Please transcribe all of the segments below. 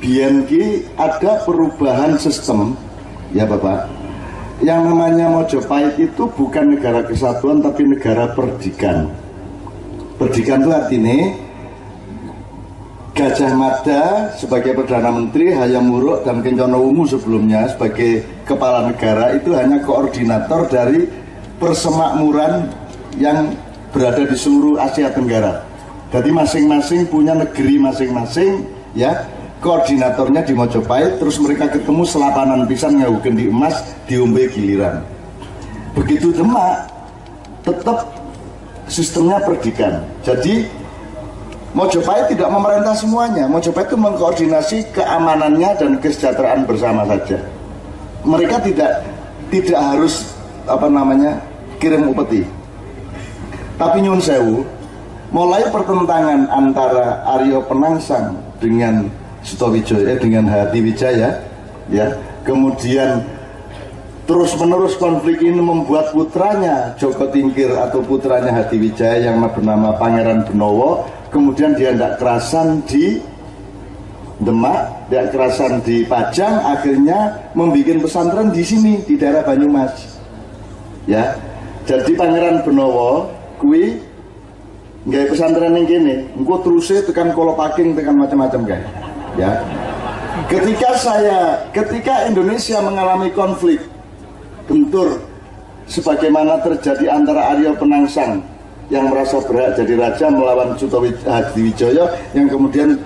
BNK ada perubahan sistem ya Bapak. Yang namanya Mojopahit itu bukan negara kesatuan tapi negara perdikan. Perdikan itu artinya Gajah Mada sebagai Perdana Menteri, Hayam Wuruk dan Kencono Ungu sebelumnya sebagai kepala negara itu hanya koordinator dari persemakmuran yang berada di seluruh Asia Tenggara. Jadi masing-masing punya negeri masing-masing ya koordinatornya di Mojopahit terus mereka ketemu selapanan pisan ngawugen di emas diombe giliran. Begitu Demak tetap sistemnya perdikan. Jadi Mojopahit tidak memerintah semuanya. Mojopahit itu mengkoordinasi keamanannya dan kesejahteraan bersama saja. Mereka tidak tidak harus apa namanya kirim upeti. Tapi nyun sewu, mulai pertentangan antara Aryo Penangsang dengan Sutowijoyo dengan Hadi Wijaya, ya, kemudian terus menerus konflik ini membuat putranya Joko Tingkir atau putranya Hadi Wijaya yang bernama Pangeran Benowo kemudian dia tidak kerasan di Demak, tidak kerasan di Pajang, akhirnya membuat pesantren di sini di daerah Banyumas. Ya, jadi Pangeran Benowo, kui nggak pesantren yang gini, engkau terusnya tekan kolopaking, tekan macam-macam guys. Ya, ketika saya, ketika Indonesia mengalami konflik bentur sebagaimana terjadi antara Aryo Penangsang yang merasa berhak jadi raja melawan Suto Hadiwijoyo yang kemudian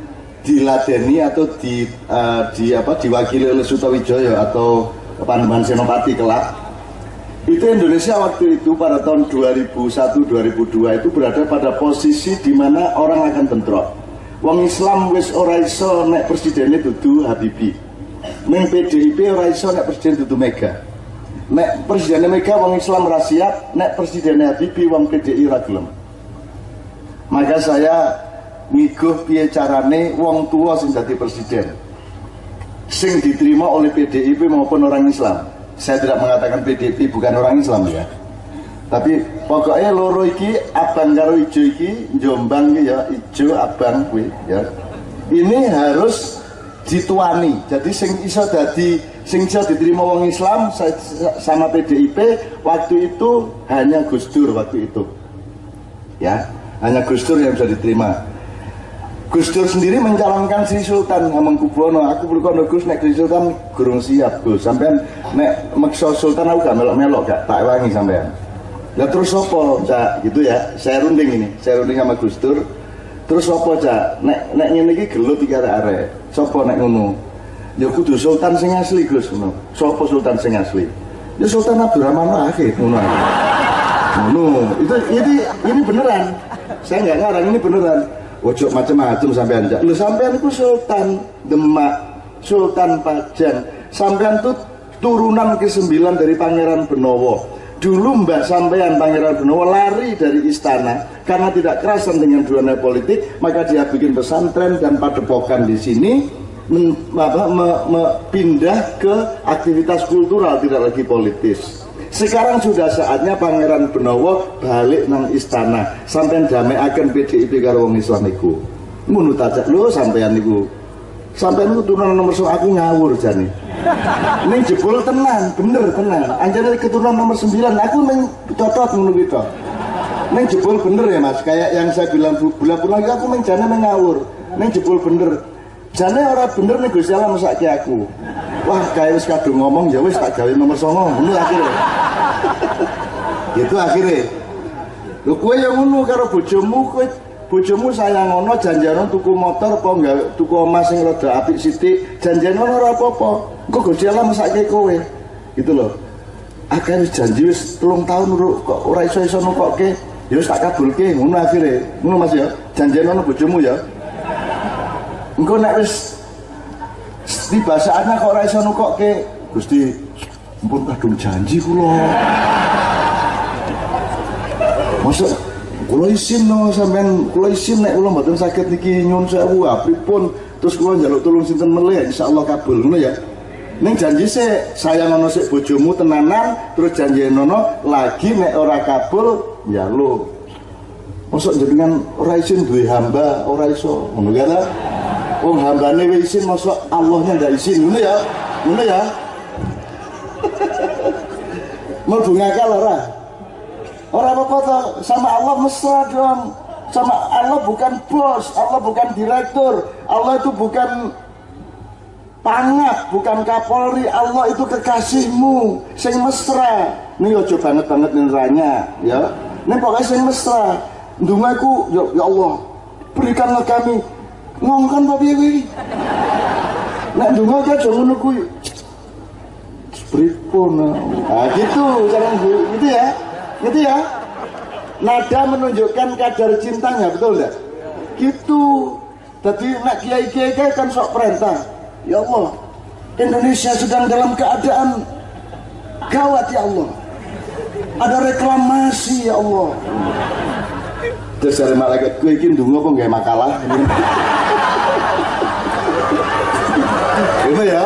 diladeni atau di, uh, di apa diwakili oleh Sutawijoyo atau Panembahan Senopati kelak. Itu Indonesia waktu itu pada tahun 2001-2002 itu berada pada posisi di mana orang akan bentrok Wong Islam wis ora iso nek presidennya dudu Habibi. Neng PDIP ora iso nek presiden dudu Mega. Nek presiden Mega wong Islam rasiat nek presiden Habibie wong PDI ragilem maka saya ngiguh piye carane wong tua sing dadi presiden. Sing diterima oleh PDIP maupun orang Islam. Saya tidak mengatakan PDIP bukan orang Islam ya tapi pokoknya loro iki abang karo ijo iki jombang ya ijo abang kuwi ya. Ini harus dituani. Jadi sing iso dadi sing bisa diterima wong Islam sama PDIP waktu itu hanya Gus Dur waktu itu. Ya hanya Gus Dur yang bisa diterima. Gus Dur sendiri mencalonkan Sri Sultan Hamengkubuwono. Aku berkono Gus nek Sri Sultan gurung siap Gus. Sampean nek maksa Sultan aku gak melok-melok gak tak wangi sampean ya terus apa cak? Gitu ya saya runding ini saya runding sama Gus Dur. Terus apa cak? Nek nek ngene iki gelut iki arek-arek. Sapa nek ngono? Ya kudu sultan sing asli Gus ngono. Sapa sultan sing asli? Ya Sultan Abdurrahman Wahid ngono. Ngono. Itu ini ini beneran. Saya nggak ngarang ini beneran. Ojo macam-macam sampean aja lu sampean itu Sultan Demak Sultan Pajang. Sampean tuh turunan ke-9 dari Pangeran Benowo dulu Mbak Sampean Pangeran Benowo lari dari istana karena tidak kerasan dengan dunia politik maka dia bikin pesantren dan padepokan di sini pindah ke aktivitas kultural tidak lagi politis. Sekarang sudah saatnya Pangeran Benowo balik nang istana. Sampai damai akan PDIP karo wong Islam iku. Ngono tajak lho sampean niku sampean niku turunan nomor so aku ngawur jane ini jebol tenan bener tenan anjane keturunan nomor 9 aku neng cocok ngono gitu Neng jebol bener ya mas, kayak yang saya bilang bulan-bulan lagi aku neng jane neng ngawur, neng jebol bener. Jane ora bener nih Gusti Allah mesake aku. Wah, kayak wis kadung ngomong ya wis tak nomor 9. Ngono akhirnya. Itu akhirnya. Lho kowe yang ngono karo bojomu kowe bojomu sayang ngono janjian tuku motor apa enggak tuku emas sing rada apik sithik janjian ngono ora apa-apa. Engko Gusti Allah mesake kowe. Gitu loh. Akan janji wis telung tahun kok ora iso-iso nukokke. Ya wis tak kabulke ngono akhirnya. Ngono Mas ya. Janjian ngono bojomu ya. Engko nek wis tiba saatnya kok ora iso nukokke, Gusti mpun kadung janji kula. Masuk kula isin no sampean kula isin nek kula mboten saged niki nyuwun sewu pripun terus kula njaluk tulung sinten melih insyaallah kabul ngono ya. Ning janji se saya ngono sik bojomu tenanan terus janji nono lagi nek ora kabul njaluk. Masuk jenengan ora isin duwe hamba ora iso ngono kan Wong hambane wis izin masuk Allahnya ndak izin ngono ya. Ngono ya. Mlebu ngakal ora? Ora apa-apa sama Allah mesra dong. Sama Allah bukan bos, Allah bukan direktur, Allah itu bukan pangat, bukan kapolri, Allah itu kekasihmu, sing mesra. Ini ojo banget banget niranya, ya. Ini pokoknya sing mesra. Dungaku, ya, ya Allah, berikanlah kami ngongkon apa piye kuwi nek aja ngono kuwi pripun nah gitu jangan gitu ya gitu ya? Nada menunjukkan kadar cintanya betul enggak gitu. Jadi nak kiai kiai kan sok perintah. Ya Allah Indonesia sedang dalam keadaan gawat ya Allah. Ada reklamasi ya Allah. Terus dari malaikat gue ini dungo kok gak makalah? Gitu ya.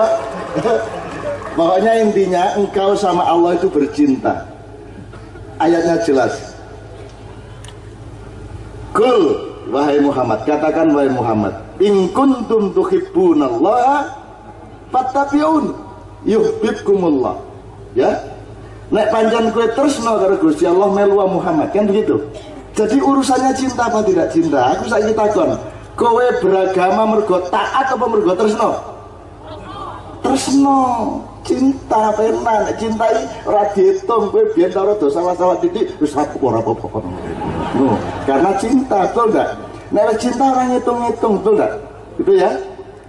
Makanya intinya engkau sama Allah itu bercinta ayatnya jelas Kul wahai Muhammad katakan wahai Muhammad in kuntum tuhibbunallaha fattabi'un yuhibbukumullah ya nek panjang kue no karo Gusti Allah melua Muhammad kan begitu jadi urusannya cinta apa tidak cinta? Aku saya takon. Kowe beragama mergo taat apa mergo tresno? Tresno. Cinta pena cintai ora diitung kowe biyen ta dosa masalah titik wis aku apa-apa No, karena cinta, betul enggak? Nek cinta orang ngitung-ngitung, betul enggak? Itu ya.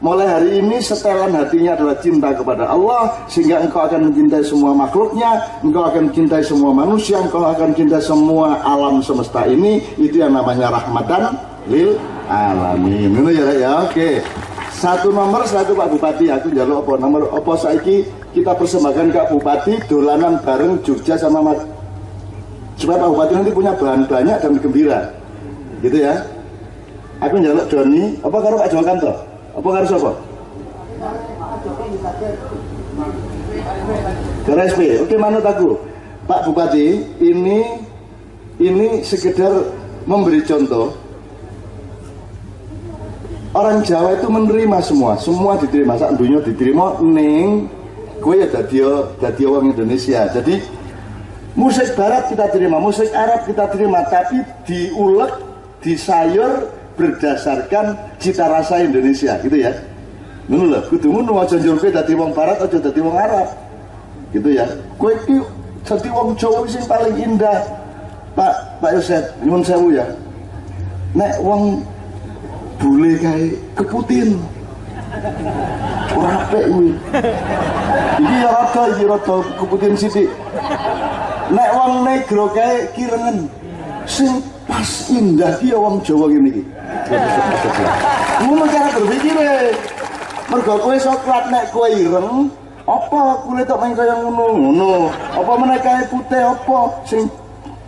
Mulai hari ini setelan hatinya adalah cinta kepada Allah sehingga engkau akan mencintai semua makhluknya engkau akan mencintai semua manusia engkau akan mencintai semua alam semesta ini. Itu yang namanya rahmatan lil alamin. Ini ya ya. Oke. Satu nomor satu Pak Bupati. Aku jalur apa? Nomor apa saiki kita persembahkan Kak Bupati dolanan bareng Jogja sama Mas supaya Pak Bupati nanti punya bahan banyak dan gembira gitu ya aku jalur Doni apa karo Jawa Kantor apa harus apa? KRSP. Oke manut aku. Pak Bupati, ini ini sekedar memberi contoh. Orang Jawa itu menerima semua, semua diterima. Sak dunia diterima ning gue ya dadi dadi orang Indonesia. Jadi musik barat kita terima, musik Arab kita terima, tapi diulek, disayur, berdasarkan cita rasa Indonesia gitu ya. Ngono lho kudu ngono aja njur kowe dadi wong barat aja dadi wong Arab gitu ya. Kowe iki dadi wong Jawa sing paling indah. Pak Pak Yosef nyuwun sewu ya. Nek wong bule kae keputin ora apik kuwi iki ya rada iki rada keputin sithik. Nek wong negro kae kirengen sing pas indah ki ya wong Jawa ngene iki. Ngono cara berpikir Mergo kowe coklat nek kowe ireng, apa kulit tok main kaya ngono? Ngono. Apa meneh putih apa sing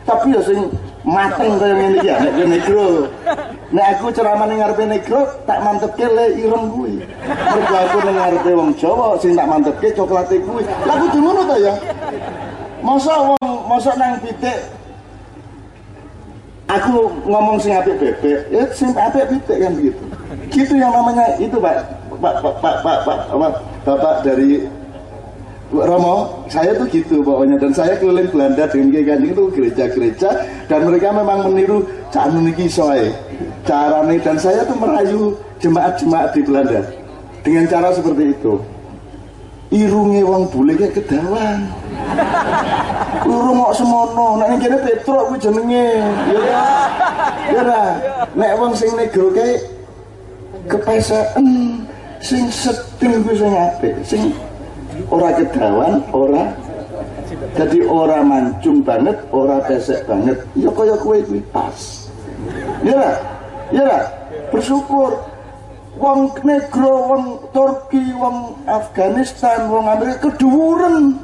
tapi ya sing mateng kaya ngene iki nek negro. Nek aku ceramah ning ngarepe negro tak mantepke le ireng kuwi. Mergo aku ning ngarepe wong Jawa sing tak mantepke coklate kuwi. Lah kudu ngono ta ya. Masa wong masa nang pitik aku ngomong sing apik bebek ya sing apik pitik kan begitu gitu yang namanya itu pak pak pak pak pak, pak, pak bapak dari Romo, saya tuh gitu pokoknya dan saya keliling Belanda dengan Kiai Kanjeng itu gereja-gereja dan mereka memang meniru canu niki soe cara nih dan saya tuh merayu jemaat-jemaat di Belanda dengan cara seperti itu. Irunge wong bule kayak kedawan. Urung kok semono. Nek kene Petruk kuwi jenenge. Ya ya nek wong sing negro kae kepeseken sing seting kuwi sing apik sing ora kedawan ora. Jadi ora mancung banget ora pesek banget. Ya kaya kowe kuwi pas. Ya ya bersyukur. Wong negro wong Turki wong Afghanistan wong Amerika keduren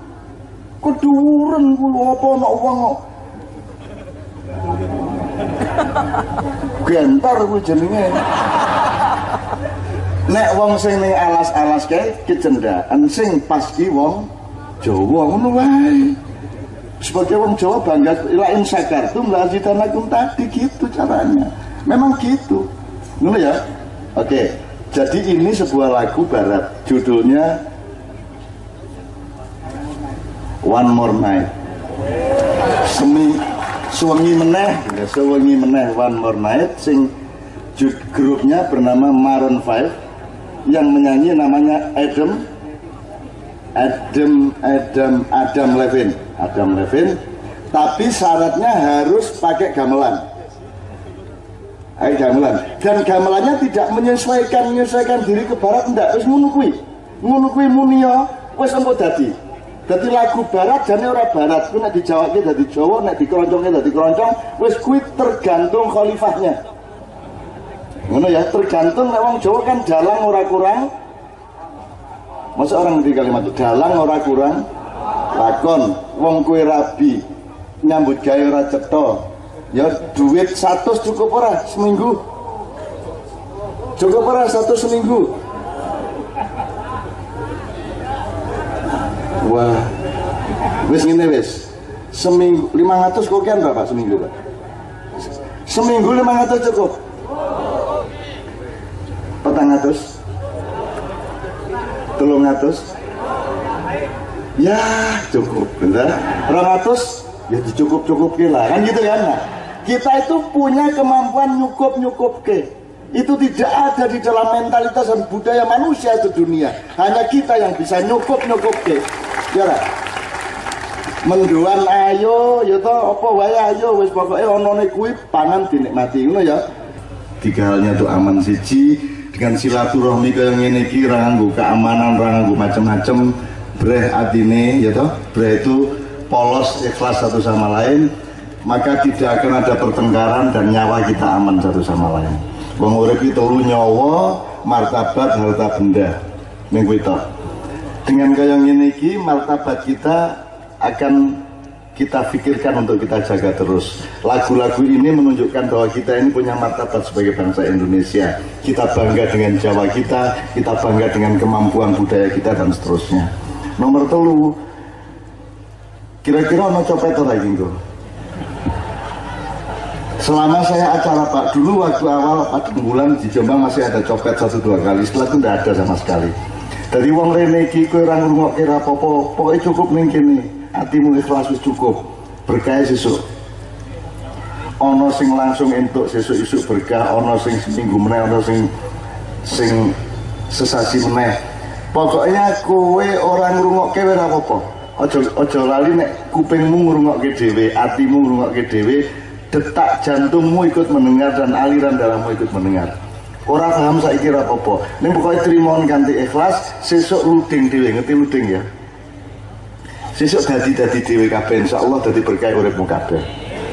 keduren kuwi apa ana wong gentar kuwi jenenge nek wong sing ning alas-alas kae kecendaan sing pas ki wong Jawa ngono wae. Sebagai wong Jawa bangga ila in sakartum la azidanakum tadi gitu caranya. Memang gitu. Ngono ya? Oke. Jadi ini sebuah lagu barat, judulnya One More Night. Semi suwengi meneh, ya, suwengi meneh One More Night sing grupnya bernama Maroon 5 yang menyanyi namanya Adam Adam Adam Adam Levin. Adam Levin. Tapi syaratnya harus pakai gamelan. Ayo gamelan. Dan gamelannya tidak menyesuaikan menyesuaikan diri ke barat enggak. Terus menukui menukui munio wes engko dadi. Jadi lagu barat jane ora barat. Ku nek dijawabke dadi Jawa nek dikeroncongke dadi keroncong wes kuwi tergantung khalifahnya ngono ya tergantung nek wong Jawa kan dalang ora kurang. Masa orang ngerti kalimat dalang ora kurang lakon. Wong kue rabi nyambut gaya ora cetha. Ya duit satu cukup ora seminggu? Cukup ora satu seminggu? Wah wis ngene wis. Seminggu 500 kokian berapa seminggu Pak? Seminggu 500 cukup petang atus telung atus ya cukup. Bener orang atus ya dicukup cukup lah. Kan gitu kan? Nah, kita itu punya kemampuan nyukup nyukup ke itu tidak ada di dalam mentalitas dan budaya manusia itu dunia. Hanya kita yang bisa nyukup nyukup ke ya lah. Menduan ayo ya toh apa wae ayo wis pokoke ana kuwi pangan dinikmati ngono ya. Tiga halnya tuh aman siji dengan silaturahmi yang ini kira nganggo keamanan ra nganggo macam-macam breh atine ya toh? Breh itu polos ikhlas satu sama lain. Maka tidak akan ada pertengkaran dan nyawa kita aman satu sama lain. Wong urip itu nyawa martabat harta benda. Minggu itu dengan kaya ini ki martabat kita akan kita pikirkan untuk kita jaga terus. Lagu-lagu ini menunjukkan bahwa kita ini punya martabat sebagai bangsa Indonesia. Kita bangga dengan Jawa kita, kita bangga dengan kemampuan budaya kita dan seterusnya. Nomor telu, kira-kira mau copet lagi gitu. Selama saya acara Pak, dulu waktu awal Pak bulan di Jombang masih ada copet satu dua kali, setelah itu tidak ada sama sekali. Dari wong rene iki kowe ora ngrungokke apa-apa, pokoke cukup ning kene hatimu ikhlas wis cukup berkah sesuk ono sing langsung entuk sesuk isuk berkah ono sing seminggu meneh ono sing sing sesasi meneh pokoknya kowe orang ngrungokke ora apa-apa aja aja lali nek kupingmu ngrungokke dhewe atimu ngrungokke dhewe detak jantungmu ikut mendengar dan aliran darahmu ikut mendengar Orang paham saya kira apa-apa. Ini pokoknya terima ganti ikhlas, sesuk luding dhewe, ngerti luding ya? Sesuk dadi dadi dhewe kabeh insyaallah dadi berkah uripmu kabeh.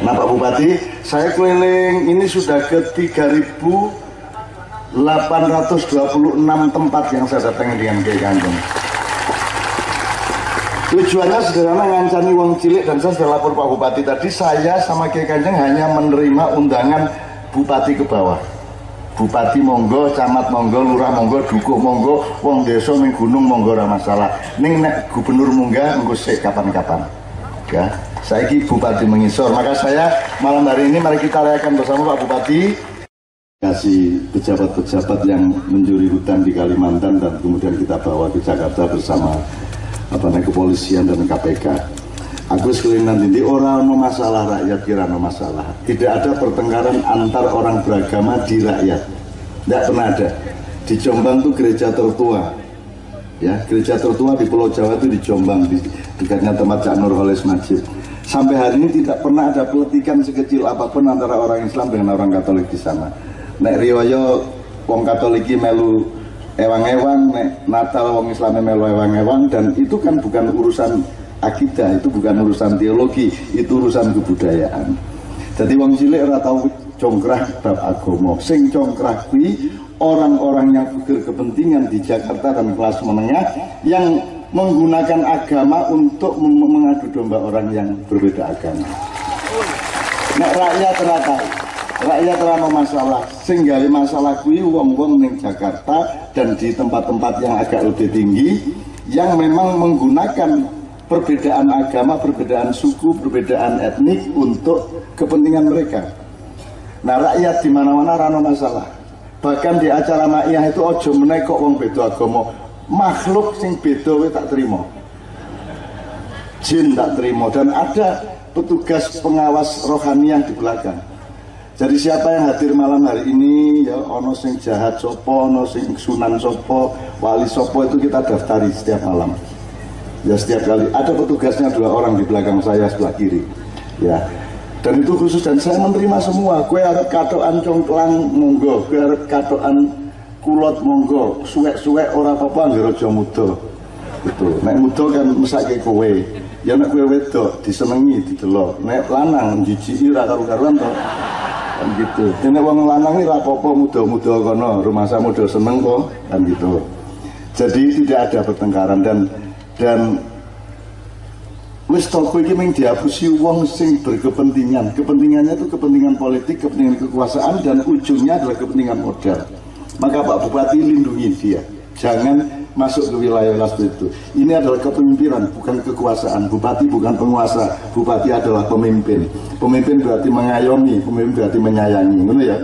Nah Pak Bupati, saya keliling ini sudah ke 3.826 tempat yang saya datangi dengan Kiai Kanjeng. Tujuannya sederhana ngancani wong cilik dan saya sudah lapor Pak Bupati tadi saya sama Kiai Kanjeng hanya menerima undangan Bupati ke bawah. Bupati monggo, camat monggo, lurah monggo, dukuh monggo, wong desa ning gunung monggo ora masalah. Ning nek gubernur munggah engko sik kapan-kapan. Ya, saya ini Bupati mengisor. Maka saya malam hari ini mari kita rayakan bersama Pak Bupati kasih pejabat-pejabat yang mencuri hutan di Kalimantan dan kemudian kita bawa ke Jakarta bersama apa namanya kepolisian dan KPK. Aku sekalian nanti orang no masalah rakyat kira no masalah. Tidak ada pertengkaran antar orang beragama di rakyat. Tidak pernah ada. Di Jombang itu gereja tertua. Ya, gereja tertua di Pulau Jawa itu di Jombang, di dekatnya tempat Cak Nurholis Majid. Sampai hari ini tidak pernah ada peletikan sekecil apa pun antara orang Islam dengan orang Katolik di sana. Nek riwayo wong Katolik melu ewang-ewang, nek Natal wong Islam melu ewang-ewang dan itu kan bukan urusan akidah itu bukan urusan teologi itu urusan kebudayaan. Jadi wong cilik ora tau congkrah bab agama. Sing congkrah kuwi orang-orang yang pikir kepentingan di Jakarta dan kelas menengah yang menggunakan agama untuk mengadu domba orang yang berbeda agama. Nek rakyat ternyata rakyat terlalu masalah. Sehingga masalah kuwi wong-wong ning Jakarta dan di tempat-tempat yang agak lebih tinggi yang memang menggunakan perbedaan agama, perbedaan suku, perbedaan etnik untuk kepentingan mereka. Nah rakyat di mana-mana rano masalah. bahkan di acara ma'iyah itu ojo menekok wong beda agama. Makhluk sing beda we tak terima jin tak terima dan ada petugas pengawas rohaniah di belakang. Jadi siapa yang hadir malam hari ini? Ya ono sing jahat sopo ono sing sunan sopo wali sopo itu kita daftari setiap malam ya setiap kali. Ada petugasnya dua orang di belakang saya sebelah kiri. Ya. Dan itu khusus dan saya menerima semua. Kue harap katoan congklang monggo. Kue harap katoan kulot monggo. Suwek-suwek orang apa-apa nggak rojo muda. Itu nek muda kan mesake kowe. Ya nek kowe wedok disenengi didelok. Nek lanang jijiki ira karo-karuan to. Kan gitu. Ini wong lanang ini rapopo muda-muda kono. Rumah saya muda seneng kok. Kan gitu. Jadi tidak ada pertengkaran. Dan dan wis toko iki mung diapusi wong sing berkepentingan. Kepentingannya itu kepentingan politik, kepentingan kekuasaan dan ujungnya adalah kepentingan modal. Maka Pak Bupati lindungi dia. Jangan masuk ke wilayah seperti itu. Ini adalah kepemimpinan, bukan kekuasaan. Bupati bukan penguasa, bupati adalah pemimpin. Pemimpin berarti mengayomi, pemimpin berarti menyayangi. Ngono ya.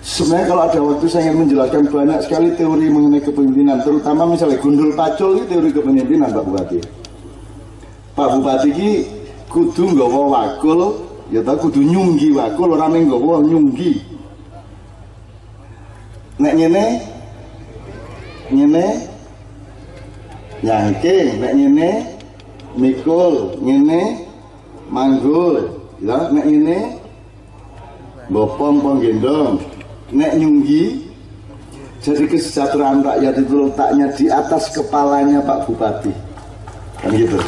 Sebenarnya kalau ada waktu saya ingin menjelaskan banyak sekali teori mengenai kepemimpinan, terutama misalnya gundul pacul itu teori kepemimpinan Pak Bupati. Pak Bupati ki kudu nggawa wakul, ya ta kudu nyunggi wakul ora mung nggawa nyunggi. Nek ngene ngene nyangking, nek ngene mikul, ngene manggul, ya nek ngene bopong penggendong, nek nyunggi jadi kesejahteraan rakyat itu letaknya di atas kepalanya Pak Bupati kan gitu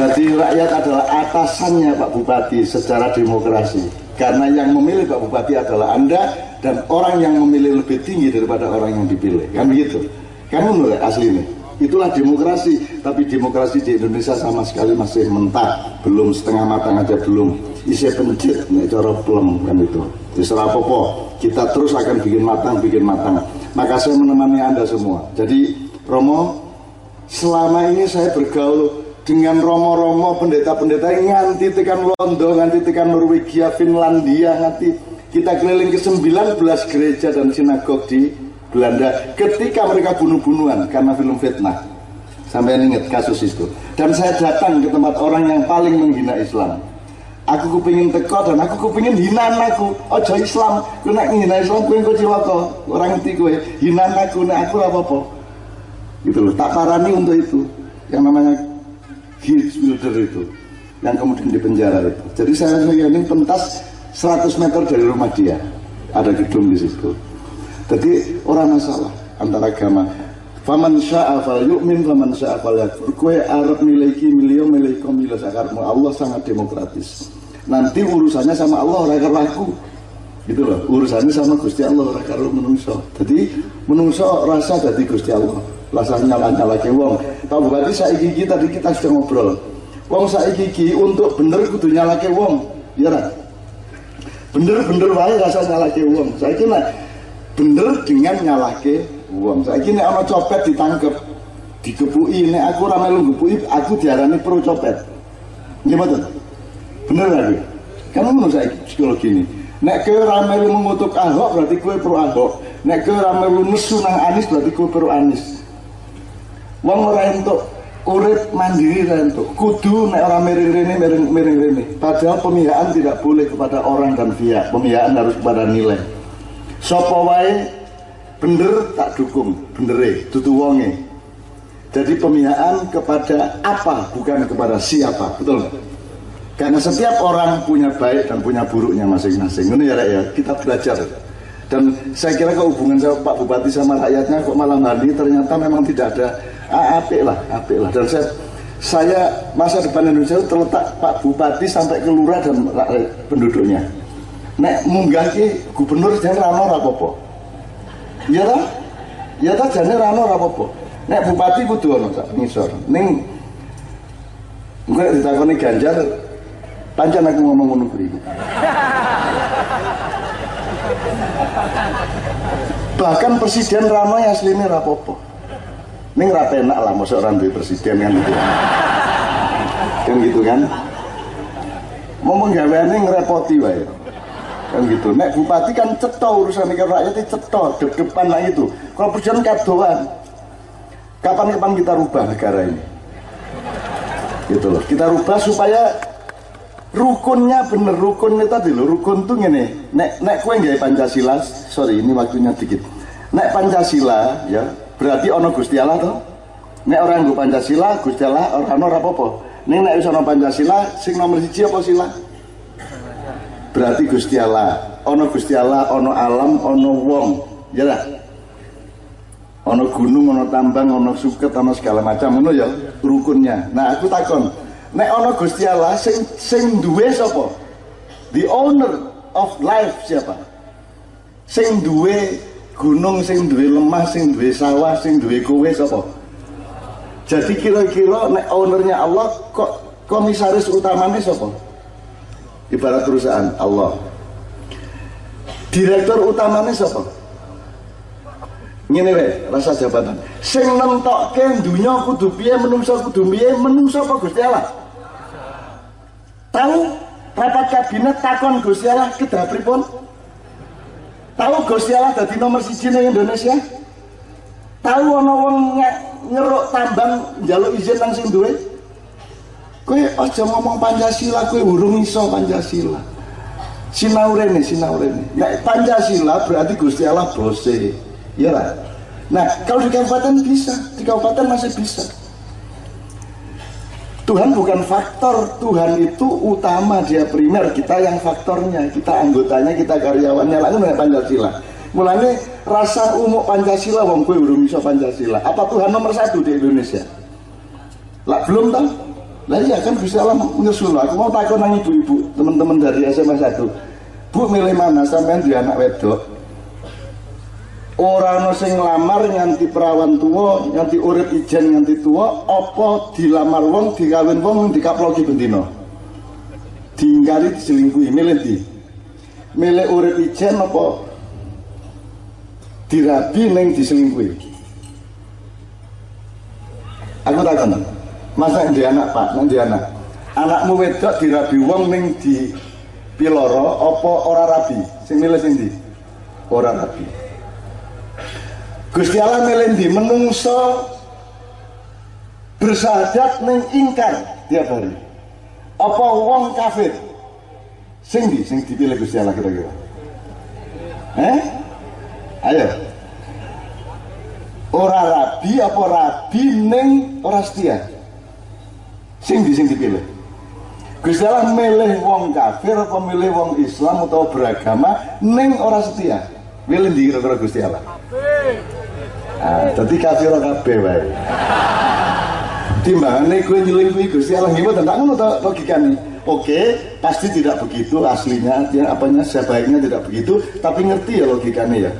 jadi rakyat adalah atasannya Pak Bupati secara demokrasi. Karena yang memilih Pak Bupati adalah Anda dan orang yang memilih lebih tinggi daripada orang yang dipilih. Kan begitu? Kan menurut asli ini. Itulah demokrasi. Tapi demokrasi di Indonesia sama sekali masih mentah. Belum setengah matang aja belum. Isi pencit, nih cara pelem kan itu. Terserah popo. Kita terus akan bikin matang, bikin matang. Maka saya menemani Anda semua. Jadi Romo, selama ini saya bergaul dengan romo-romo pendeta-pendeta nganti tekan Londo, nganti tekan Norwegia, Finlandia, nganti kita keliling ke 19 gereja dan sinagog di Belanda ketika mereka bunuh-bunuhan karena film fitnah. Sampai ingat kasus itu. Dan saya datang ke tempat orang yang paling menghina Islam. Aku kepingin teko dan aku kepingin hinaan aku. Ojo Islam, aku nak hina Islam, aku yang cilaka. Orang ngerti gue, hinaan aku, nak aku apa-apa. Gitu loh, tak parani untuk itu. Yang namanya Geert Wilder itu yang kemudian dipenjara itu. Jadi saya ini pentas 100 meter dari rumah dia ada gedung di situ. Jadi orang masalah antara agama. Faman sya'a fal yu'min faman sya'a fal yakfur. Kue Arab miliki milio miliki milas akarmu. Allah sangat demokratis. Nanti urusannya sama Allah orang karo aku. Gitu loh. Urusannya sama Gusti Allah orang karo menungso. Jadi menungso rasa dari Gusti Allah rasa nyala-nyala ke wong. Pak Bupati saiki iki tadi kita sudah ngobrol. Wong saiki iki untuk bener kudu nyalake wong, ya kan? Bener-bener wae rasa nyalake wong. Saiki nek bener dengan nyalake wong. Saiki nek ana copet ditangkep, digepuki nek aku ora melu gepuki, aku diarani pro copet. Gimana? Bener lagi. Kan ngono saiki psikologi ini. Nek kowe ora melu mengutuk Ahok berarti kowe pro Ahok. Nek kowe ora melu nesu nang Anis berarti kowe pro Anis. Wong ora entuk urip mandiri ra. Kudu nek ora miring rene miring miring rene. Padahal pemihaan tidak boleh kepada orang dan pihak. Pemihaan harus kepada nilai. Sapa wae bener tak dukung, bendere dudu wonge. Jadi pemihaan kepada apa bukan kepada siapa, betul? Karena setiap orang punya baik dan punya buruknya masing-masing. Ini ya, ya kita belajar. Dan saya kira kehubungan saya Pak Bupati sama rakyatnya kok malam hari ternyata memang tidak ada apik lah, apik lah. Dan saya, saya masa depan Indonesia itu terletak Pak Bupati sampai ke lurah dan penduduknya. Nek munggah ki gubernur jangan rano rapopo. Iya tak? Iya tak jangan rano rapopo. Nek bupati kudu ono sak ngisor. Ning ditakoni Ganjar pancen aku ngomong ngono kuwi. Bahkan presiden yang aslinya rapopo. Ini nggak enak lah, masuk orang duit presiden kan gitu. kan gitu kan. Mau menggaweane ngerepoti wae. kan gitu nek bupati kan ceto urusan negara rakyat itu ceto deg-degan lah itu kalau presiden kadoan kapan-kapan kita rubah negara ini gitu loh kita rubah supaya rukunnya bener rukunnya tadi loh rukun tuh gini nek nek kue nggak Pancasila sorry ini waktunya dikit. Nek Pancasila ya berarti ono Gusti Allah toh? Nek orang gue Pancasila Gusti Allah orang ono rapopo nek nek ono Pancasila sing nomor siji apa sila? Berarti Gusti Allah. Ono Gusti Allah ono alam ono wong. Ya lah ono gunung ono tambang ono suket ono segala macam. Ono ya rukunnya. Nah aku takon nek ono Gusti Allah sing sing duwe sapa? The owner of life siapa? Sing duwe gunung sing duwe lemah sing duwe sawah sing duwe kowe sapa? Jadi kira-kira nek ownernya Allah kok komisaris utamanya sapa? Ibarat perusahaan Allah. Direktur utamanya siapa ini weh rasa jabatan sing nentokke dunia kudu piye menungso kudu piye menungso apa Gusti Allah tahu rapat kabinet takon Gusti Allah kedah pripun tahu Gusti Allah dadi nomor siji ning Indonesia tahu ana wong nyeruk tambang njaluk izin nang sing Kue aja ngomong Pancasila, kue urung iso Pancasila. Sinau rene, sinau rene. Nah, Pancasila berarti Gusti Allah bose. Iya lah. Nah, kalau di kabupaten bisa, di kabupaten masih bisa. Tuhan bukan faktor, Tuhan itu utama, dia primer, kita yang faktornya, kita anggotanya, kita karyawannya, lalu dengan Pancasila. Mulanya rasa umum Pancasila, wong kue urung iso Pancasila. Apa Tuhan nomor satu di Indonesia? Lah belum tahu. Nah iya kan Gusti Allah menyusul. Aku mau takut nang ibu-ibu, teman-teman dari SMA 1. Bu milih mana sampean di anak wedok? Orang no sing lamar nganti perawan tua, nganti urip ijen nganti tua, apa dilamar wong, dikawin wong, dikaploki bendino. Diingkari diselingkuhi, milih di. Milih urip ijen apa dirabi neng diselingkuhi. Aku takon masa di anak pak? Nanti anak? Anakmu wedok dirabi wong ning di piloro opo ora rabi? Sing milih sing di ora rabi Gusti Allah milih di menungso bersahadat ning ingkar tiap hari apa wong kafir? Sing di sing dipilih Gusti Allah kira-kira? Eh? Ayo. Ora rabi apa rabi ning ora setia? Sing di sing dipilih? Gusti Allah milih wong kafir apa milih wong Islam atau beragama ning ora setia? Milih di kira-kira Gusti Allah ah dadi kafir kabeh wae timbangane kowe nyelingkuhi Gusti Allah gimana tentang ngono logikane oke pasti tidak begitu aslinya ya apanya sebaiknya tidak begitu tapi ngerti ya logikanya ya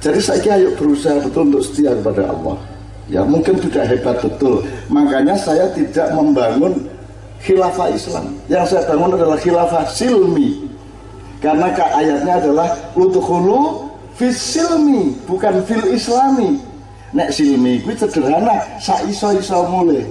jadi saya ayo berusaha betul untuk setia kepada Allah Ya mungkin tidak hebat betul. Makanya saya tidak membangun khilafah Islam. Yang saya bangun adalah khilafah silmi. Karena ayatnya adalah lutukhulu fil silmi, bukan fil islami. Nek silmi kuwi sederhana, sak iso-iso mulai.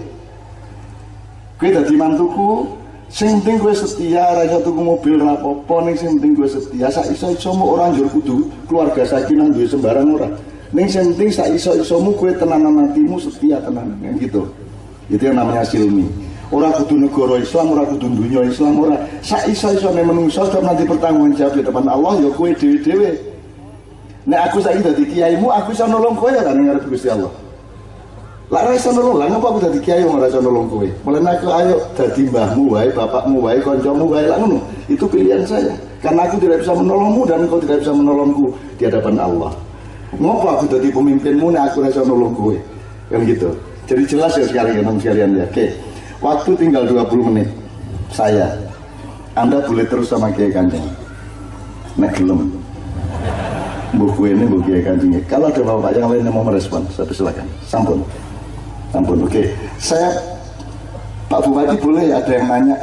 Kuwi dadi mantuku, sing penting gue setia, ra iso tuku mobil ra apa-apa ning sing penting gue setia, sak iso-iso mu ora njur kudu keluarga sakinah duwe sembarang ora. Ning senting sak iso-isomu kue tenanan hatimu setia tenanan gitu. Itu yang namanya silmi. Orang kudu negara Islam, orang kudu dunia Islam, orang sak iso-isone menungso nanti pertanggung jawab di depan Allah ya dewe-dewe. Nek aku saiki dadi kiaimu, aku iso nolong kowe ya kan ngarep Gusti Allah. Lah ora iso nolong, lah ngapa aku dadi kiai ora iso nolong kowe? Mulane aku ayo dadi mbahmu wae, bapakmu wae, kancamu wae. Lah ngono. Itu pilihan saya. Karena aku tidak bisa menolongmu dan kau tidak bisa menolongku di hadapan Allah. Ngopo aku jadi pemimpinmu nih aku rasa nolong gue kan gitu. Jadi jelas ya sekarang ya sekalian ya. Oke. Waktu tinggal 20 menit. Saya. Anda boleh terus sama Kiai Kanjeng. Nek gelem buku ini buku Kanjeng. Kalau ada bapak yang lain yang mau merespon saya silakan. Sampun. Sampun oke. Saya Pak Bupati boleh ada yang nanya.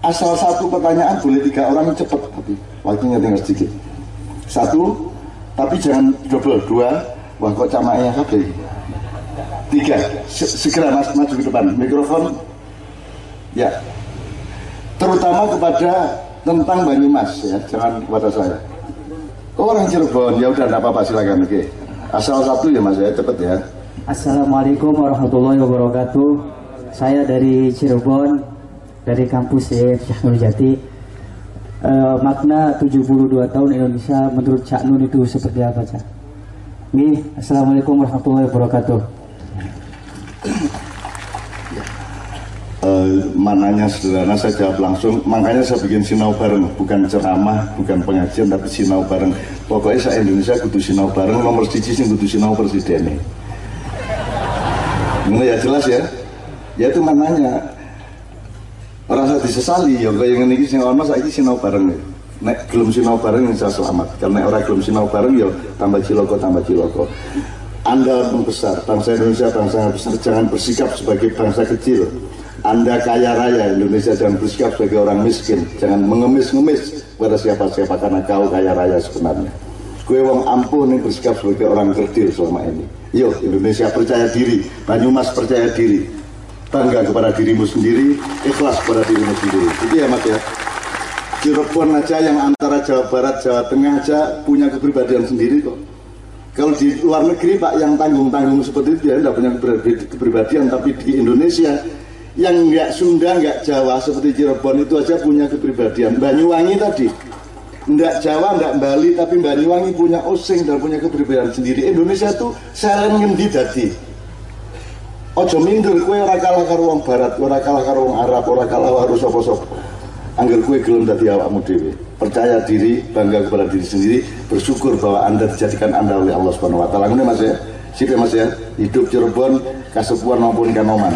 Asal satu pertanyaan boleh tiga orang cepat. Tapi waktunya tinggal sedikit. Satu tapi jangan double. Dua wah kok camanya kabel tiga segera mas maju ke depan. Mikrofon. Ya. Terutama kepada tentang Banyumas ya, jangan kepada saya. Oh, orang Cirebon, ya udah enggak apa-apa silakan oke. Asal satu ya Mas ya, cepet ya. Assalamualaikum warahmatullahi wabarakatuh. Saya dari Cirebon, dari kampus Syekh Nurjati. E, makna 72 tahun Indonesia menurut Cak Nun itu seperti apa Cak? Nih, Assalamualaikum warahmatullahi wabarakatuh. Mananya sederhana saya jawab langsung. Makanya saya bikin sinau bareng bukan ceramah bukan pengajian tapi sinau bareng. Pokoknya saya Indonesia kudu sinau bareng nomor siji sih kudu sinau presiden ini ya jelas ya? Ya itu mananya. Saya disesali ya kayak yang ini sinau mas saya sinau bareng. Nek belum sinau bareng saya selamat. Karena orang belum sinau bareng ya tambah ciloko tambah ciloko anda membesar, bangsa Indonesia bangsa yang besar, jangan bersikap sebagai bangsa kecil. Anda kaya raya, Indonesia jangan bersikap sebagai orang miskin. Jangan mengemis-ngemis pada siapa-siapa karena kau kaya raya sebenarnya. Kue wong ampuh nih bersikap sebagai orang kerdil selama ini. Yuk, Indonesia percaya diri, Banyumas percaya diri. Bangga kepada dirimu sendiri, ikhlas kepada dirimu sendiri. Itu ya mas ya. Cirebon aja yang antara Jawa Barat, Jawa Tengah aja punya kepribadian sendiri kok. Kalau di luar negeri Pak yang tanggung-tanggung seperti itu ya tidak punya kepribadian, tapi di Indonesia yang nggak Sunda, nggak Jawa seperti Cirebon itu aja punya kepribadian. Banyuwangi tadi, nggak Jawa, nggak Bali, tapi Banyuwangi punya osing dan punya kepribadian sendiri. Indonesia tuh seren ngendi dadi. Ojo minder, kue ora kalah karo wong barat, ora kalah karo wong Arab, ora kalah karo sapa-sapa. Angger kue gelem dadi awakmu dhewe percaya diri, bangga kepada diri sendiri, bersyukur bahwa Anda dijadikan Anda oleh Allah Subhanahu wa taala. Ini Mas ya. Sip ya Mas ya. Hidup Cirebon, Kasepuan maupun Kanoman.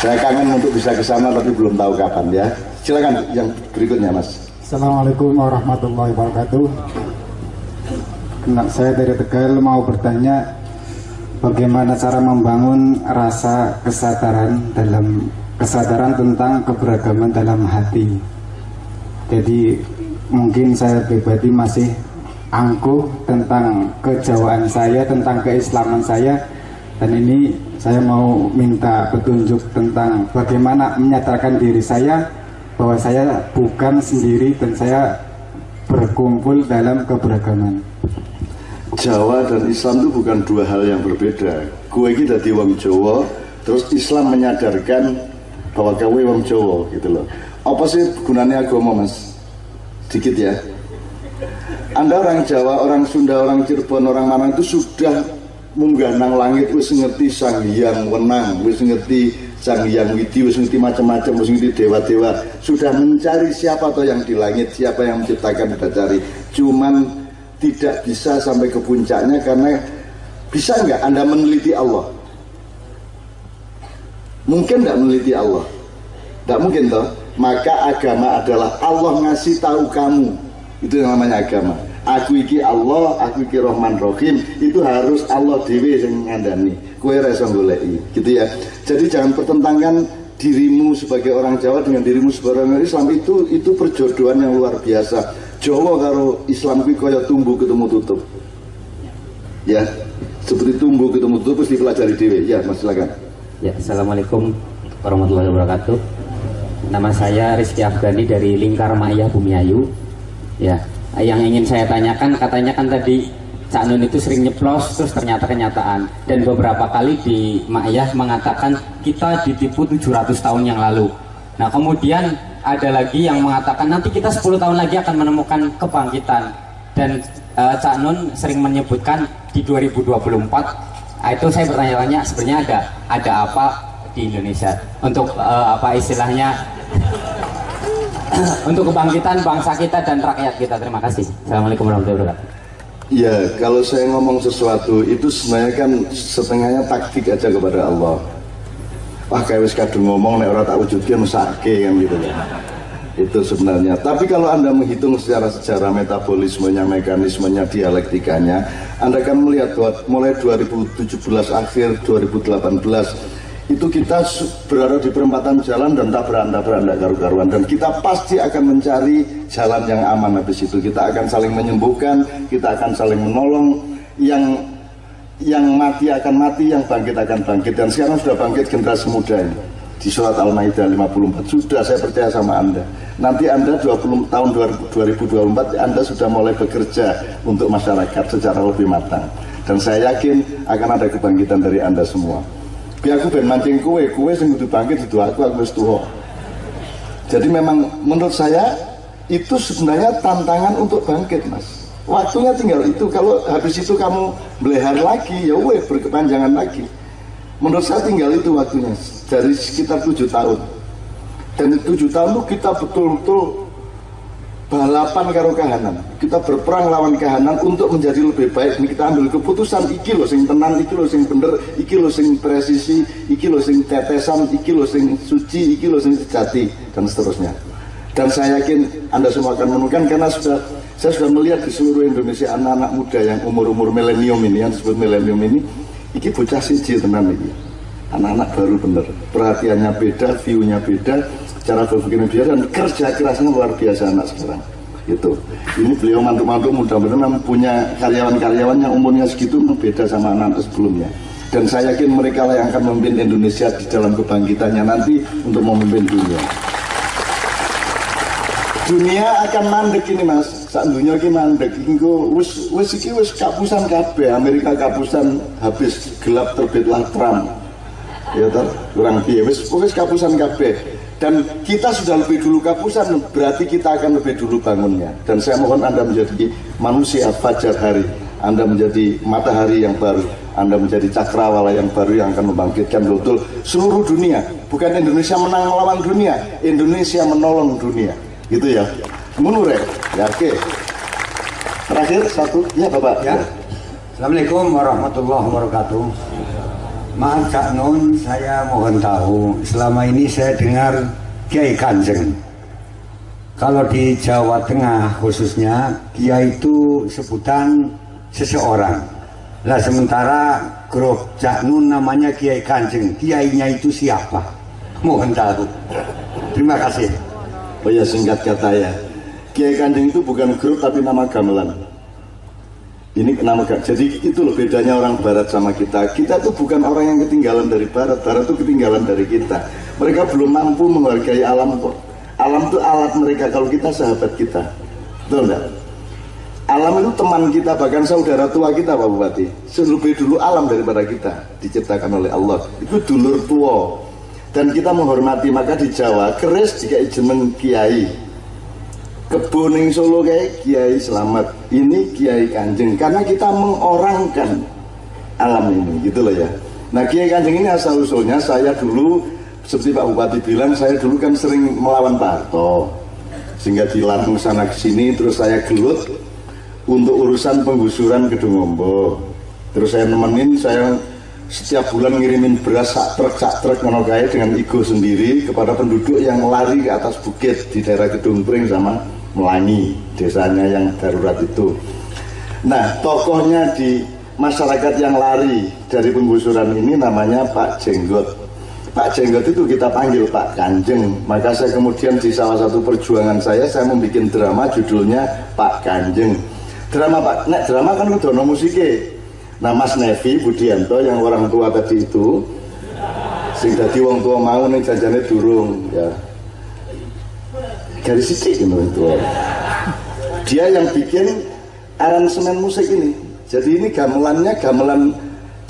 Saya kangen untuk bisa ke sana tapi belum tahu kapan ya. Silakan yang berikutnya Mas. Assalamualaikum warahmatullahi wabarakatuh. Nah, saya dari Tegal mau bertanya bagaimana cara membangun rasa kesadaran dalam kesadaran tentang keberagaman dalam hati. Jadi mungkin saya pribadi masih angkuh tentang kejawaan saya, tentang keislaman saya dan ini saya mau minta petunjuk tentang bagaimana menyatakan diri saya bahwa saya bukan sendiri dan saya berkumpul dalam keberagaman. Jawa dan Islam itu bukan dua hal yang berbeda. Kue kita di wong Jawa, terus Islam menyadarkan bahwa gawe wong Jawa gitu loh. Apa sih gunanya agama mas? Dikit ya. Anda orang Jawa, orang Sunda, orang Cirebon, orang Malang itu sudah munggah nang langit wis ngerti sang hyang wenang, wis ngerti sang hyang widi, wis ngerti macam-macam, wis ngerti dewa-dewa. Sudah mencari siapa atau yang di langit, siapa yang menciptakan kita cari. Cuman tidak bisa sampai ke puncaknya karena bisa nggak Anda meneliti Allah? Mungkin tidak meneliti Allah. Tidak mungkin toh. Maka agama adalah Allah ngasih tahu kamu. Itu yang namanya agama. Aku iki Allah, aku iki Rahman Rahim. Itu harus Allah dewi yang ngandani. Kue rasa golei. Gitu ya. Jadi jangan pertentangkan dirimu sebagai orang Jawa dengan dirimu sebagai orang Islam itu itu perjodohan yang luar biasa. Jawa karo Islam kuwi kaya tumbuh ketemu tutup. Ya, seperti tumbuh ketemu tutup terus dipelajari dewi. Ya, Mas silakan. Ya, Assalamualaikum warahmatullahi wabarakatuh. Nama saya Rizky Afgani dari Lingkar Maya Bumiayu. Ya, yang ingin saya tanyakan katanya kan tadi Cak Nun itu sering nyeplos terus ternyata kenyataan dan beberapa kali di Ma'iyah mengatakan kita ditipu 700 tahun yang lalu. Nah, kemudian ada lagi yang mengatakan nanti kita 10 tahun lagi akan menemukan kebangkitan dan uh, Cak Nun sering menyebutkan di 2024 Nah, itu saya bertanya-tanya sebenarnya ada ada apa di Indonesia untuk uh, apa istilahnya untuk kebangkitan bangsa kita dan rakyat kita. Terima kasih. Assalamualaikum warahmatullahi wabarakatuh. Ya, kalau saya ngomong sesuatu itu sebenarnya kan setengahnya taktik aja kepada Allah. Wah, kayak wis kadung ngomong nek ora tak wujudke mesake kan gitu ya itu sebenarnya. Tapi kalau Anda menghitung secara sejarah metabolismenya, mekanismenya, dialektikanya, Anda akan melihat bahwa mulai 2017 akhir 2018 itu kita berada di perempatan jalan dan tak beranda beranda karu-karuan. Dan kita pasti akan mencari jalan yang aman habis itu. Kita akan saling menyembuhkan kita akan saling menolong. Yang yang mati akan mati yang bangkit akan bangkit. Dan sekarang sudah bangkit generasi muda ini di surat Al-Maidah 54 sudah saya percaya sama Anda. Nanti Anda 20 tahun 2024 Anda sudah mulai bekerja untuk masyarakat secara lebih matang. Dan saya yakin akan ada kebangkitan dari Anda semua. Biar aku ben mancing kue kue sing kudu bangkit itu aku aku wis jadi memang menurut saya itu sebenarnya tantangan untuk bangkit mas. Waktunya tinggal itu. Kalau habis itu kamu belehar lagi ya weh berkepanjangan lagi. Menurut saya tinggal itu waktunya dari sekitar tujuh tahun. Dan tujuh tahun itu kita betul-betul balapan karo kahanan. Kita berperang lawan kahanan untuk menjadi lebih baik. Ini kita ambil keputusan iki loh sing tenang iki loh sing bener iki loh sing presisi iki loh sing tetesan iki loh sing suci iki loh sing sejati dan seterusnya. Dan saya yakin anda semua akan menemukan karena sudah saya sudah melihat di seluruh Indonesia anak-anak muda yang umur-umur milenium ini yang disebut milenium ini iki bocah siji tenan iki anak-anak baru bener. Perhatiannya beda view-nya beda cara berpikirnya beda dan kerja kerasnya luar biasa anak sekarang. Itu ini beliau mantu-mantu mudah-mudahan punya karyawan-karyawan yang umurnya segitu beda sama anak-anak sebelumnya. Dan saya yakin mereka lah yang akan memimpin Indonesia di dalam kebangkitannya nanti untuk memimpin dunia. Dunia akan mandek ini mas. Saat dunia ini mandek ini wis wis iki wis kapusan kabeh. Amerika kapusan habis gelap terbitlah Trump ya ter kurang piye. Wis wis kapusan kabeh. Dan kita sudah lebih dulu kapusan berarti kita akan lebih dulu bangunnya. Dan saya mohon anda menjadi manusia fajar hari. Anda menjadi matahari yang baru. Anda menjadi cakrawala yang baru yang akan membangkitkan betul seluruh dunia. Bukan Indonesia menang melawan dunia Indonesia menolong dunia. Gitu ya. Menurut ya oke. Terakhir satu. Ya bapak. Ya. Assalamualaikum warahmatullahi wabarakatuh maaf Cak Nun saya mohon tahu selama ini saya dengar Kiai Kanjeng. Kalau di Jawa Tengah khususnya Kiai itu sebutan seseorang. Lah sementara grup Cak Nun namanya Kiai Kanjeng. Kiainya itu siapa? Mohon tahu. Terima kasih. Oh ya singkat kata ya. Kiai Kanjeng itu bukan grup tapi nama gamelan ini nama jadi itu loh bedanya orang barat sama kita. Kita itu bukan orang yang ketinggalan dari barat barat itu ketinggalan dari kita. Mereka belum mampu menghargai alam kok. Alam itu alat mereka kalau kita sahabat kita. Betul enggak alam itu teman kita bahkan saudara tua kita Pak Bupati. Lebih dulu alam daripada kita diciptakan oleh Allah. Itu dulur tua. Dan kita menghormati maka di Jawa keris jika jeneng kiai keboning Solo kayak kiai selamat. Ini kiai kanjeng karena kita mengorangkan alam ini gitu loh ya. Nah kiai kanjeng ini asal usulnya saya dulu seperti Pak Bupati bilang saya dulu kan sering melawan Pak Harto sehingga dilarang sana ke sini terus saya gelut untuk urusan penggusuran Gedung Ombo terus saya nemenin saya setiap bulan ngirimin beras sak truk sak truk dengan ego sendiri kepada penduduk yang lari ke atas bukit di daerah Gedung Pring sama Melangi desanya yang darurat itu. Nah tokohnya di masyarakat yang lari dari penggusuran ini namanya Pak Jenggot. Pak Jenggot itu kita panggil Pak Kanjeng. Maka saya kemudian di salah satu perjuangan saya saya membuat drama judulnya Pak Kanjeng. Drama Pak, nek drama kan udah no musiknya Nah Mas Nevi Budianto yang orang tua tadi itu sing dadi wong tua mau nih jajannya durung ya dari sidik gitu itu dia yang bikin aransemen musik ini. Jadi ini gamelannya gamelan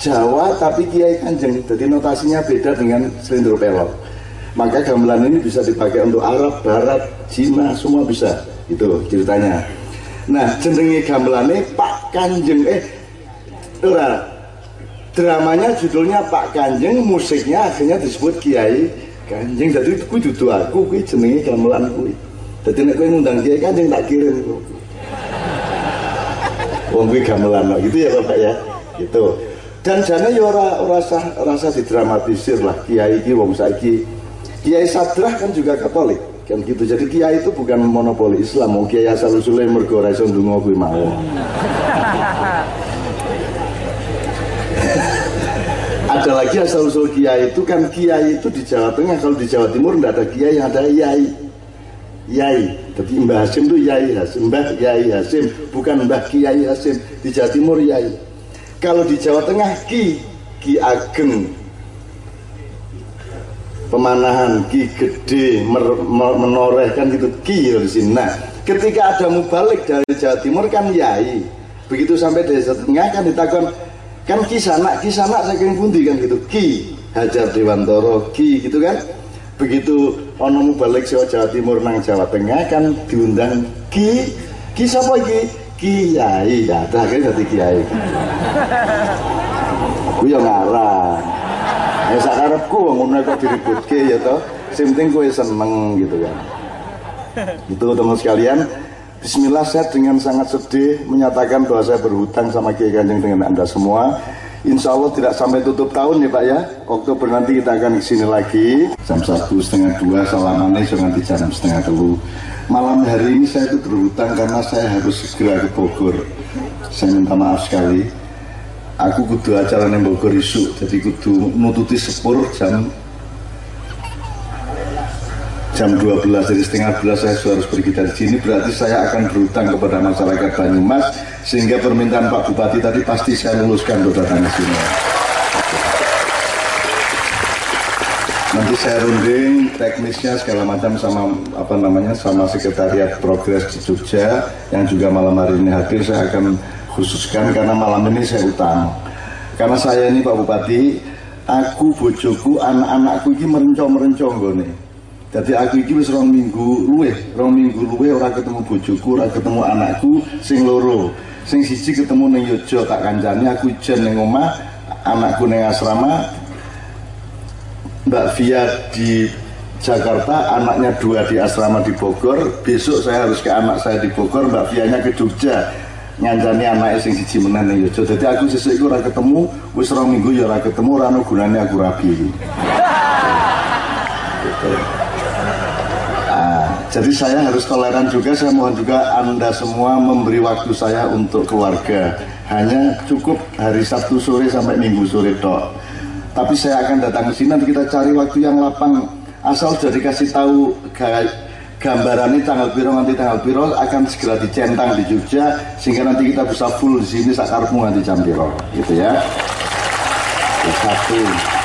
Jawa tapi Kiai Kanjeng. Jadi notasinya beda dengan selindro pelok. Maka gamelan ini bisa dipakai untuk Arab, Barat, Cina semua bisa. Itu ceritanya. Nah jenenge gamelannya Pak Kanjeng. Eh Ora. Dramanya judulnya Pak Kanjeng, musiknya akhirnya disebut Kiai Kanjeng. Jadi kuwi dudu aku kuwi jenenge gamelan kuwi. Dadi nek kowe ngundang Kiai Kanjeng tak kirim Wong kuwi gamelan gitu ya Bapak ya. Gitu. Dan jane ya ora sah rasa didramatisir lah Kiai iki wong saiki Kiai Sadrah kan juga Katolik kan gitu. Jadi Kiai itu bukan monopoli Islam, mau Kiai asal usulnya mergo ora iso ndonga kuwi mau. ada lagi asal usul kiai itu kan kiai itu di Jawa Tengah kalau di Jawa Timur tidak ada kiai yang ada yai yai tapi Mbah Hasim itu yai Hasim. Mbah yai Hasim bukan Mbah Kiai Hasim. Di Jawa Timur yai kalau di Jawa Tengah ki ki ageng. Pemanahan ki gede mer- mer- menoreh kan gitu. Ki ya di sini. Nah ketika ada mubalik dari Jawa Timur kan yai begitu sampai desa tengah kan ditakon kan ki sanak ki sanak saking pundi? Kan gitu. Ki Hajar Dewantoro ki gitu kan. Begitu ono mubalik Jawa Jawa Timur nang Jawa Tengah kan diundang ki ki sapa iki? Kiai. Ya akhirnya jadi kiai. Ku ya ngarang. Ya sakarepku ngono kok diributke ya toh. Penting kowe seneng gitu kan. Itu teman sekalian Bismillah saya dengan sangat sedih menyatakan bahwa saya berhutang sama Kiai Kanjeng dengan Anda semua. Insya Allah tidak sampai tutup tahun ya Pak ya. Oktober nanti kita akan ke sini lagi. Jam satu setengah dua salamannya so nanti jam setengah telu. Malam hari ini saya itu berhutang karena saya harus segera ke Bogor. Saya minta maaf sekali. Aku kudu acara yang Bogor isu, jadi kudu nututi sepur jam jam 12 jadi setengah 12 saya harus pergi dari sini. Berarti saya akan berhutang kepada masyarakat Banyumas sehingga permintaan Pak Bupati tadi pasti saya luluskan untuk datang ke sini. Nanti saya runding teknisnya segala macam sama apa namanya sama sekretariat progres di Jogja yang juga malam hari ini hadir saya akan khususkan karena malam ini saya utang. Karena saya ini Pak Bupati aku bojoku anak-anakku ini merencong-merencong nih jadi aku iki wis rong minggu luwih, rong minggu luwih ora ketemu bojoku, ora ketemu anakku sing loro. Sing siji ketemu ning Yojo tak kancani aku jen ning omah, anakku ning asrama. Mbak Via di Jakarta, anaknya dua di asrama di Bogor. Besok saya harus ke anak saya di Bogor, Mbak Vianya ke Jogja. ngancani anaknya sing siji menen ning Yojo. Dadi aku sesuk iku ora ketemu, wis rong minggu ya ora ketemu, ora ono gunane aku rabi. Gitu. Jadi saya harus toleran juga, saya mohon juga Anda semua memberi waktu saya untuk keluarga. Hanya cukup hari Sabtu sore sampai Minggu sore dok. Tapi saya akan datang ke sini, nanti kita cari waktu yang lapang. Asal sudah dikasih tahu gambaran ini tanggal piro nanti tanggal piro akan segera dicentang di Jogja sehingga nanti kita bisa full di sini sakarmu nanti jam piro gitu ya. Satu.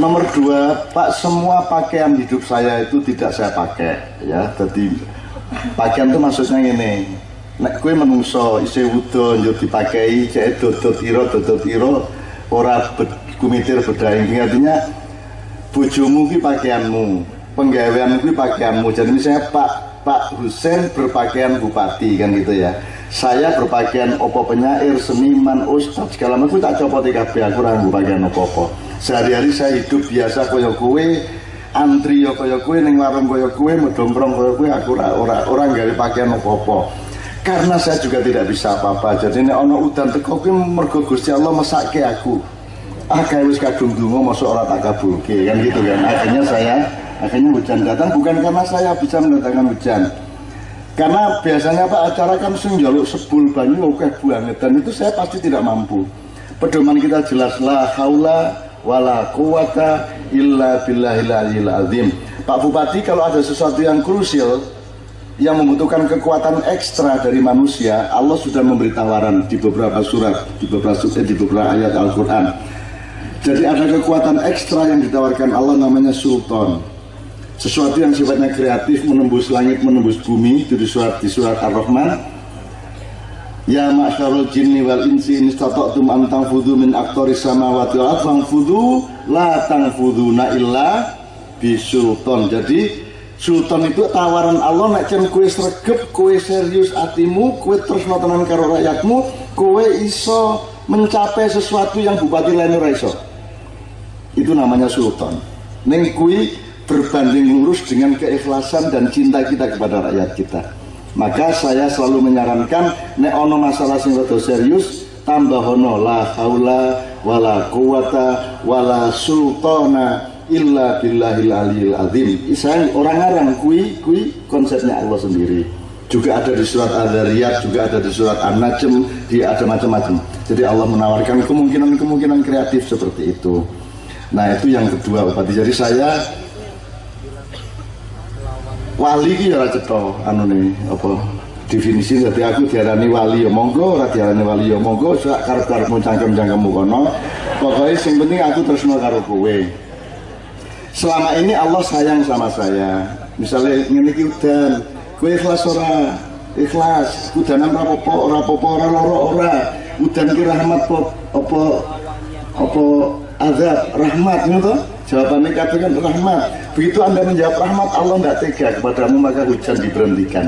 Nomor dua, Pak, semua pakaian hidup saya itu tidak saya pakai, ya. Jadi pakaian itu maksudnya ini. Nek kue menungso isi wudo njur dipakai, cek dodot iro dodot iro, ora bed, kumitir bedaing. Artinya bojomu ki pakaianmu, penggawean ki pakaianmu. Jadi misalnya Pak Pak Husen berpakaian bupati kan gitu ya. Saya berpakaian opo penyair, seniman, ustadz segala macam tak copot kabeh aku ora pakaian opo-opo sehari-hari saya hidup biasa kaya kue antri ya kaya kue ning warung kaya kue medomprong kaya kue aku ora ora orang gawe pakaian apa-apa. Karena saya juga tidak bisa apa-apa. Jadi nek ana udan teko kuwi mergo Gusti Allah mesake aku. Ah wis kadung donga mosok ora tak kabulke. Kan gitu kan? Akhirnya saya akhirnya hujan datang. Bukan karena saya bisa mendatangkan hujan. Karena biasanya Pak acara kan sing sebul banyu oke banget dan itu saya pasti tidak mampu. Pedoman kita jelas la haula wala quwata illa billahil aliyil azim. Pak Bupati kalau ada sesuatu yang krusial yang membutuhkan kekuatan ekstra dari manusia, Allah sudah memberi tawaran di beberapa surat, di beberapa surat, di beberapa ayat Al-Qur'an. Jadi ada kekuatan ekstra yang ditawarkan Allah namanya sultan. Sesuatu yang sifatnya kreatif menembus langit, menembus bumi itu di surat di surat Ar-Rahman Ya ma'syarul jinni wal insi in istata'tum an tanfudhu min aqtaris samawati wal ardh fanfudhu la tanfudhuna illa bisultan. Jadi sultan itu tawaran Allah nek cen kowe sregep, kowe serius atimu, kowe terus tenan karo rakyatmu, kowe iso mencapai sesuatu yang bupati lain ora iso. Itu namanya sultan. Ning kuwi berbanding lurus dengan keikhlasan dan cinta kita kepada rakyat kita. Maka saya selalu menyarankan nek ono masalah sing rada serius tambah ono la haula wala quwata wala sultana illa billahil aliyil azim. Saya orang ngarang kui kui konsepnya Allah sendiri. Juga ada di surat Al-Zariyat, juga ada di surat An-Najm, di ada macam-macam. Jadi Allah menawarkan kemungkinan-kemungkinan kreatif seperti itu. Nah itu yang kedua Bupati. Jadi saya wali ki ora cetha anu ne apa definisi dadi aku diarani wali ya monggo ora diarani wali ya monggo sak karep-karepmu cangkem-cangkemmu kono. Pokoke sing penting aku tresno karo kowe. Selama ini Allah sayang sama saya. Misalnya ini udan gue ikhlas ora? Ikhlas. Udanan rapopo rapopo ora loro ora. Udan ki rahmat apa apa azab rahmat gitu jawabannya katakan rahmat. begitu anda menjawab rahmat Allah tidak tega kepadamu maka hujan diberhentikan.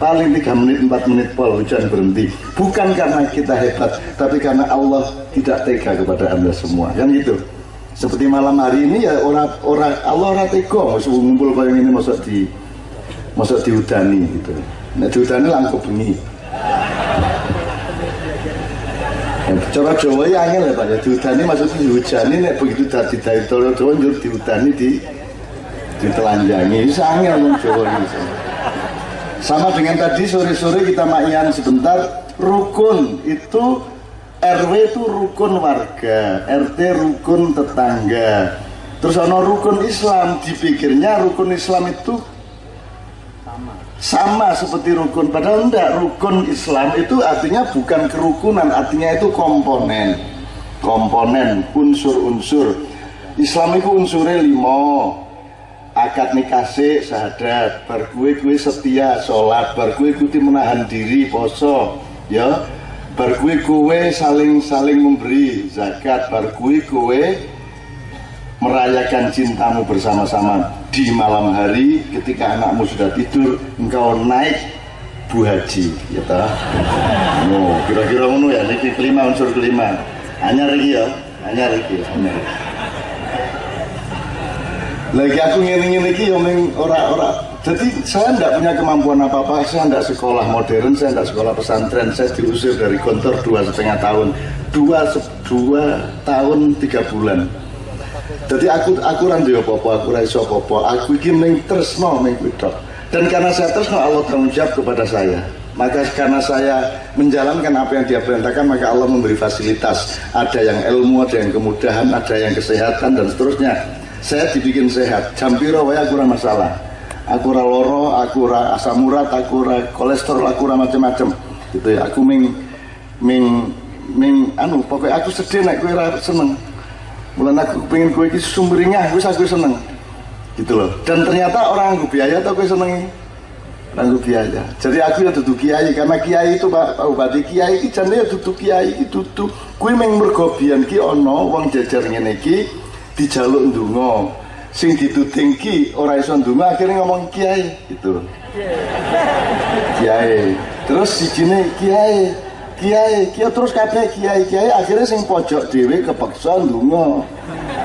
Paling 3 menit 4 menit pol hujan berhenti. Bukan karena kita hebat tapi karena Allah tidak tega kepada anda semua. Kan gitu? Seperti malam hari ini ya orang orang Allah orang tega. Ngumpul kayak ini masuk di masuk diudani gitu. Nah diudani langkung bengi Cara Jawa ya angel ya Pak. Ya diudani maksudnya dihujani nek begitu dadi dari Jawa Jawa njur diudani di ditelanjangi. Itu angel wong Jawa ini sama dengan tadi sore-sore kita makian sebentar rukun itu RW itu rukun warga RT rukun tetangga. Terus ono rukun Islam dipikirnya rukun Islam itu sama seperti rukun. Padahal enggak rukun Islam itu artinya bukan kerukunan artinya itu komponen. Komponen unsur-unsur. Islam itu unsurnya limo akad nikase sahadat bar kue kue setia sholat. Bar kue ikuti menahan diri poso. Ya. Bar kue kue saling saling memberi zakat. Bar kue kue merayakan cintamu bersama-sama di malam hari ketika anakmu sudah tidur engkau naik Bu Haji ya ta no, kira-kira ngono ya ini kelima unsur kelima. Hanya lagi ya hanya lagi hanya lagi aku ngene-ngene iki yo ning ora-ora jadi saya tidak punya kemampuan apa-apa saya tidak sekolah modern saya tidak sekolah pesantren saya diusir dari kantor dua setengah tahun. Dua dua tahun tiga bulan jadi aku aku ora duwe apa-apa, aku ora iso apa-apa. Aku iki ning tresno ning kuwi Dan karena saya tresno Allah tanggung jawab kepada saya. Maka karena saya menjalankan apa yang dia perintahkan maka Allah memberi fasilitas. Ada yang ilmu, ada yang kemudahan, ada yang kesehatan dan seterusnya. Saya dibikin sehat. Jampiro aku ora masalah. Aku ora loro, aku asam urat, aku kolesterol, aku macam-macam. Gitu ya. Aku ming ming ming anu pokoknya aku sedih nek kowe seneng Mulai aku pengen kue ini sumbernya, gue aku seneng. Gitu loh. Dan ternyata orang gue biaya atau gue seneng orang gue biaya. Jadi aku ya duduk kiai karena kiai itu pak bupati kiai itu jadi ya duduk kiai itu duduk. Kue meng mergobian ki ono uang jajar ngene ki dijaluk ndungo. Sing dituding ki ora iso ndungo akhirnya ngomong kiai gitu. Kiai. Terus si jine kiai kiai kiai terus kabeh kiai kiai akhirnya sing pojok dewi kepeksa ndonga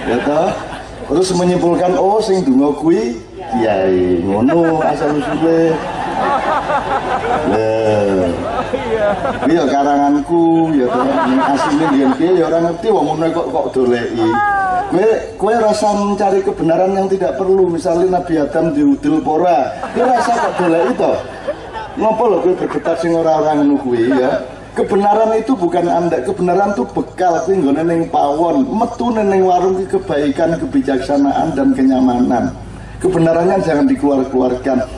ya toh terus menyimpulkan oh sing ndonga kuwi kiai ngono asal usule. Iya karanganku ya toh asline yen kiai ya ora ngerti wong ngono kok kok doleki. Kue, kue rasa mencari kebenaran yang tidak perlu misalnya Nabi Adam diudil pora kue rasa kok doleki itu ngopo lho kue berdebat sing ora-ora ngono kuwi ya kebenaran itu bukan anda kebenaran itu bekal kuwi nggone ning pawon metu ning warung kebaikan kebijaksanaan dan kenyamanan. Kebenarannya jangan dikeluar-keluarkan